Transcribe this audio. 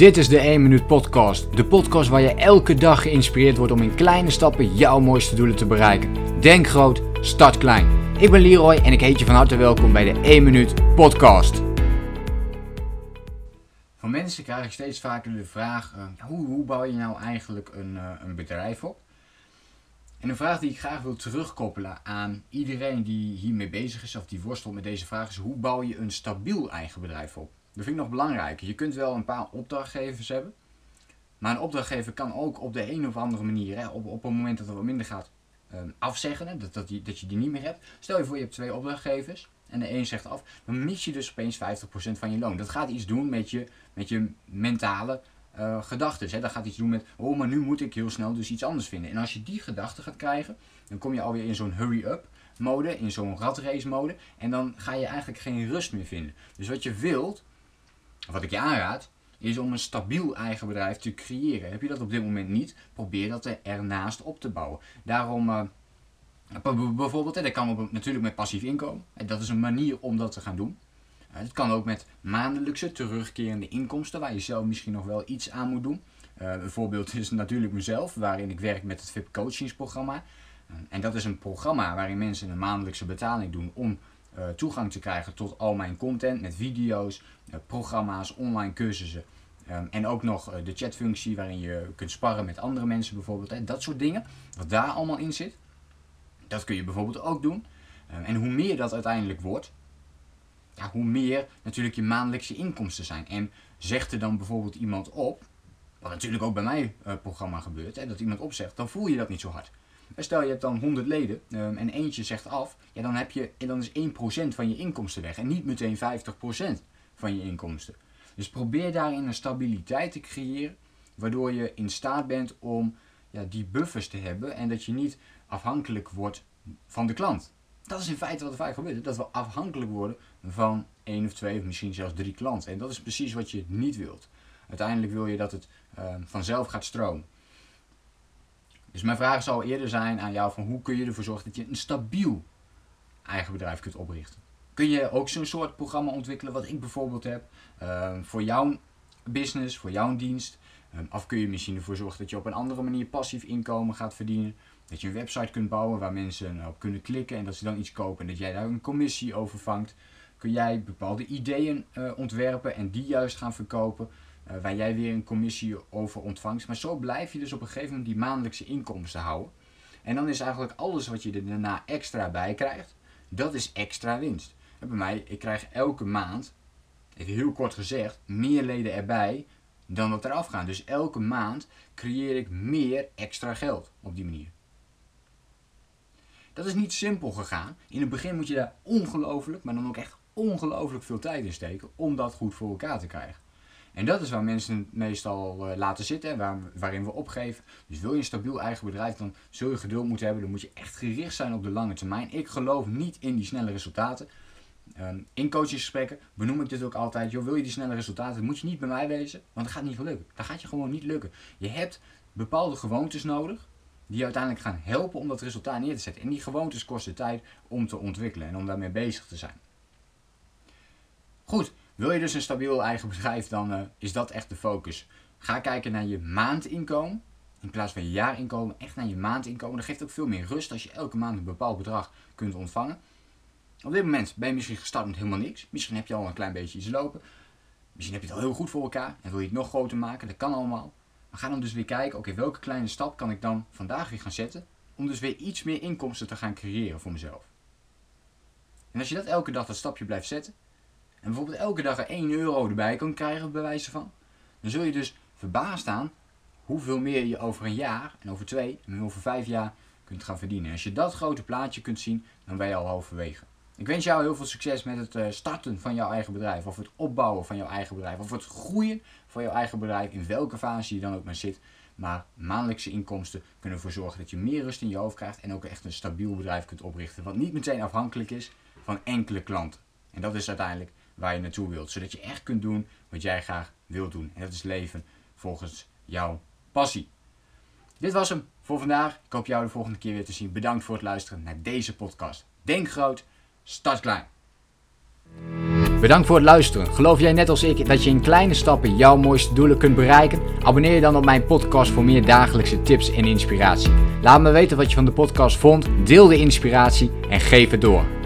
Dit is de 1 Minuut Podcast. De podcast waar je elke dag geïnspireerd wordt om in kleine stappen jouw mooiste doelen te bereiken. Denk groot, start klein. Ik ben Leroy en ik heet je van harte welkom bij de 1 Minuut Podcast. Van mensen krijg ik steeds vaker de vraag: uh, hoe, hoe, bouw je nou eigenlijk een, uh, een bedrijf op? En een vraag die ik graag wil terugkoppelen aan iedereen die hiermee bezig is of die worstelt met deze vraag is: hoe bouw je een stabiel eigen bedrijf op? Dat vind ik nog belangrijker. Je kunt wel een paar opdrachtgevers hebben. Maar een opdrachtgever kan ook op de een of andere manier, hè, op, op een moment dat het wat minder gaat, um, afzeggen. Hè, dat, dat, die, dat je die niet meer hebt. Stel je voor je hebt twee opdrachtgevers en de een zegt af. Dan mis je dus opeens 50% van je loon. Dat gaat iets doen met je, met je mentale uh, gedachten. Dat gaat iets doen met, oh maar nu moet ik heel snel dus iets anders vinden. En als je die gedachten gaat krijgen, dan kom je alweer in zo'n hurry-up mode, in zo'n ratrace mode. En dan ga je eigenlijk geen rust meer vinden. Dus wat je wilt, wat ik je aanraad, is om een stabiel eigen bedrijf te creëren. Heb je dat op dit moment niet, probeer dat er ernaast op te bouwen. Daarom, uh, bijvoorbeeld, dat kan natuurlijk met passief inkomen. Dat is een manier om dat te gaan doen. Het kan ook met maandelijkse terugkerende inkomsten, waar je zelf misschien nog wel iets aan moet doen. Uh, een voorbeeld is natuurlijk mezelf, waarin ik werk met het VIP coachingsprogramma. En dat is een programma waarin mensen een maandelijkse betaling doen om uh, toegang te krijgen tot al mijn content met video's, uh, programma's, online cursussen. Um, en ook nog uh, de chatfunctie waarin je kunt sparren met andere mensen bijvoorbeeld. Hè, dat soort dingen, wat daar allemaal in zit. Dat kun je bijvoorbeeld ook doen. Um, en hoe meer dat uiteindelijk wordt, ja, hoe meer natuurlijk je maandelijkse inkomsten zijn. En zegt er dan bijvoorbeeld iemand op, wat natuurlijk ook bij mijn programma gebeurt, hè, dat iemand opzegt, dan voel je dat niet zo hard. Stel je hebt dan 100 leden um, en eentje zegt af, ja, dan, heb je, dan is 1% van je inkomsten weg en niet meteen 50% van je inkomsten. Dus probeer daarin een stabiliteit te creëren, waardoor je in staat bent om ja, die buffers te hebben en dat je niet afhankelijk wordt van de klant. Dat is in feite wat er vaak gebeurt, dat we afhankelijk worden van één of twee of misschien zelfs drie klanten. En dat is precies wat je niet wilt. Uiteindelijk wil je dat het uh, vanzelf gaat stromen. Dus mijn vraag zal eerder zijn aan jou van hoe kun je ervoor zorgen dat je een stabiel eigen bedrijf kunt oprichten. Kun je ook zo'n soort programma ontwikkelen wat ik bijvoorbeeld heb uh, voor jouw business, voor jouw dienst. Um, of kun je misschien ervoor zorgen dat je op een andere manier passief inkomen gaat verdienen. Dat je een website kunt bouwen waar mensen op kunnen klikken en dat ze dan iets kopen en dat jij daar een commissie over vangt. Kun jij bepaalde ideeën uh, ontwerpen en die juist gaan verkopen. Uh, waar jij weer een commissie over ontvangt. Maar zo blijf je dus op een gegeven moment die maandelijkse inkomsten houden. En dan is eigenlijk alles wat je er daarna extra bij krijgt, dat is extra winst. Bij mij, ik krijg elke maand, even heel kort gezegd, meer leden erbij dan dat eraf gaan. Dus elke maand creëer ik meer extra geld op die manier. Dat is niet simpel gegaan. In het begin moet je daar ongelooflijk, maar dan ook echt ongelooflijk veel tijd in steken om dat goed voor elkaar te krijgen. En dat is waar mensen het meestal uh, laten zitten, waar, waarin we opgeven. Dus wil je een stabiel eigen bedrijf, dan zul je geduld moeten hebben. Dan moet je echt gericht zijn op de lange termijn. Ik geloof niet in die snelle resultaten. Um, in coachingsgesprekken benoem ik dit ook altijd. Joh, wil je die snelle resultaten, dan moet je niet bij mij wezen, want dat gaat niet lukken. Dat gaat je gewoon niet lukken. Je hebt bepaalde gewoontes nodig die uiteindelijk gaan helpen om dat resultaat neer te zetten. En die gewoontes kosten tijd om te ontwikkelen en om daarmee bezig te zijn. Goed, wil je dus een stabiel eigen bedrijf, dan uh, is dat echt de focus. Ga kijken naar je maandinkomen. In plaats van je jaarinkomen, echt naar je maandinkomen. Dat geeft ook veel meer rust als je elke maand een bepaald bedrag kunt ontvangen. Op dit moment ben je misschien gestart met helemaal niks. Misschien heb je al een klein beetje iets lopen. Misschien heb je het al heel goed voor elkaar en wil je het nog groter maken. Dat kan allemaal. Maar ga dan dus weer kijken, oké, welke kleine stap kan ik dan vandaag weer gaan zetten. Om dus weer iets meer inkomsten te gaan creëren voor mezelf. En als je dat elke dag dat stapje blijft zetten, en bijvoorbeeld elke dag er 1 euro erbij kan krijgen, bij wijze van, dan zul je dus verbaasd staan hoeveel meer je over een jaar, en over twee, en over vijf jaar kunt gaan verdienen. En als je dat grote plaatje kunt zien, dan ben je al halverwege. Ik wens jou heel veel succes met het eh, starten van jouw eigen bedrijf, of het opbouwen van jouw eigen bedrijf, of het groeien van jouw eigen bedrijf, in welke fase je dan ook maar zit. Maar maandelijkse inkomsten kunnen ervoor zorgen dat je meer rust in je hoofd krijgt en ook echt een stabiel bedrijf kunt oprichten, wat niet meteen afhankelijk is van enkele klanten. En dat is uiteindelijk waar je naartoe wilt. Zodat je echt kunt doen wat jij graag wilt doen. En dat is leven volgens jouw passie. Dit was hem voor vandaag. Ik hoop jou de volgende keer weer te zien. Bedankt voor het luisteren naar deze podcast. Denk groot, start klein. Bedankt voor het luisteren. Geloof jij net als ik dat je in kleine stappen jouw mooiste doelen kunt bereiken? Abonneer je dan op mijn podcast voor meer dagelijkse tips en inspiratie. Laat me weten wat je van de podcast vond, deel de inspiratie en geef het door.